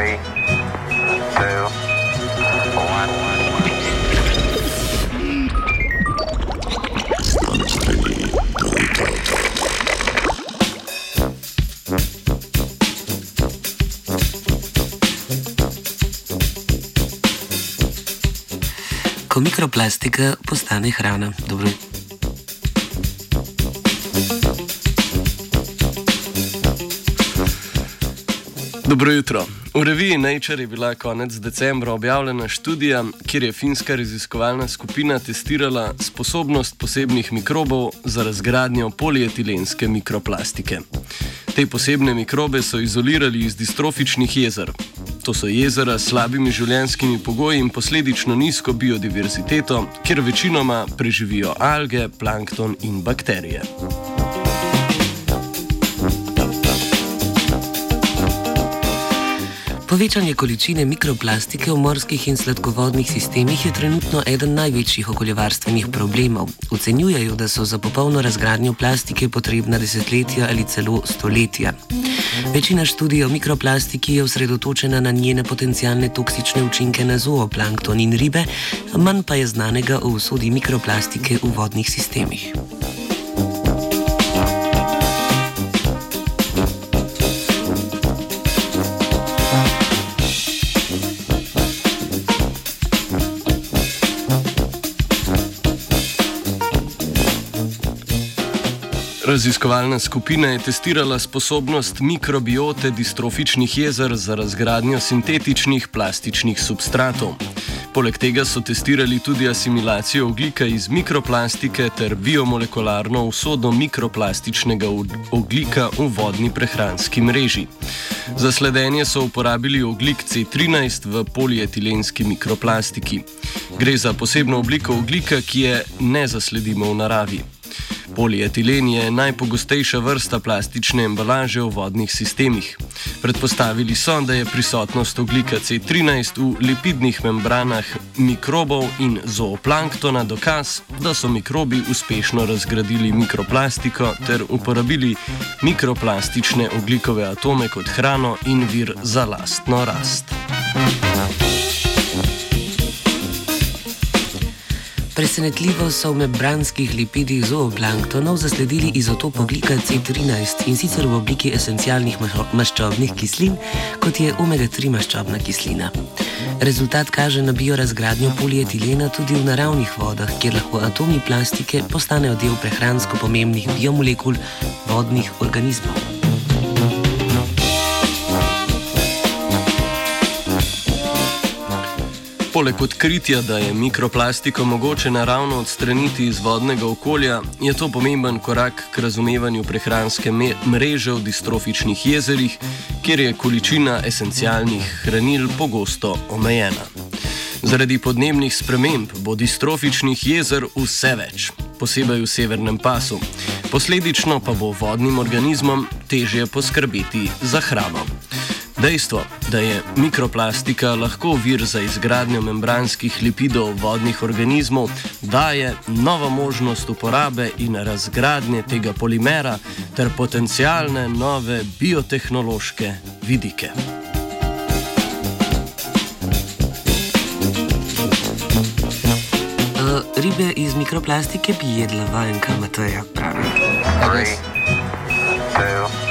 Three, two, one. Ko mikroplastika postane hrana. Dobro. Dobro jutro. V reviji Nature je bila konec decembra objavljena študija, kjer je finska raziskovalna skupina testirala sposobnost posebnih mikrobov za razgradnjo polietilenske mikroplastike. Te posebne mikrobe so izolirali iz distrofičnih jezer. To so jezera s slabimi življenjskimi pogoji in posledično nizko biodiverziteto, kjer večinoma preživijo alge, plankton in bakterije. Povečanje količine mikroplastike v morskih in sladkovodnih sistemih je trenutno eden največjih okoljevarstvenih problemov. Ocenjujejo, da so za popolno razgradnjo plastike potrebna desetletja ali celo stoletja. Večina študij o mikroplastiki je osredotočena na njene potencijalne toksične učinke na zooplankton in ribe, manj pa je znanega o usodi mikroplastike v vodnih sistemih. Raziskovalna skupina je testirala sposobnost mikrobiote distrofičnih jezer za razgradnjo sintetičnih plastičnih substratov. Poleg tega so testirali tudi asimilacijo oglika iz mikroplastike ter biomolekularno usodo mikroplastičnega oglika v vodni prehranski mreži. Za sledenje so uporabili oglik C13 v polietilenski mikroplastiki. Gre za posebno obliko oglika, ki je ne zasledimo v naravi. Polietilen je najpogostejša vrsta plastične embalaže v vodnih sistemih. Predpostavili so, da je prisotnost oglika C13 v lipidnih membranah mikrobov in zooplanktona dokaz, da so mikrobi uspešno razgradili mikroplastiko ter uporabili mikroplastične oglikove atome kot hrano in vir za lastno rast. Presenetljivo so v membranskih lipidih zooplanktonov zasledili izotop oglika C13 in sicer v obliki esencialnih maščobnih kislin, kot je omega-3 maščobna kislina. Rezultat kaže na biorazgradnjo polietilena tudi v naravnih vodah, kjer lahko atomi plastike postanejo del prehransko pomembnih biomolekul vodnih organizmov. Poleg odkritja, da je mikroplastiko mogoče naravno odstraniti iz vodnega okolja, je to pomemben korak k razumevanju prehranske mreže v distrofičnih jezerih, kjer je količina esencialnih hranil pogosto omejena. Zaradi podnebnih sprememb bo distrofičnih jezer vse več, posebej v severnem pasu. Posledično pa bo vodnim organizmom težje poskrbeti za hrano. Dejstvo, da je mikroplastika lahko vir za izgradnjo membranskih lipidov vodnih organizmov, daje novo možnost uporabe in razgradnje tega polimera ter potencijalne nove biotehnološke vidike. Uh, ribe iz mikroplastike bi jedla vajenka Mateja, pravi. Three, two,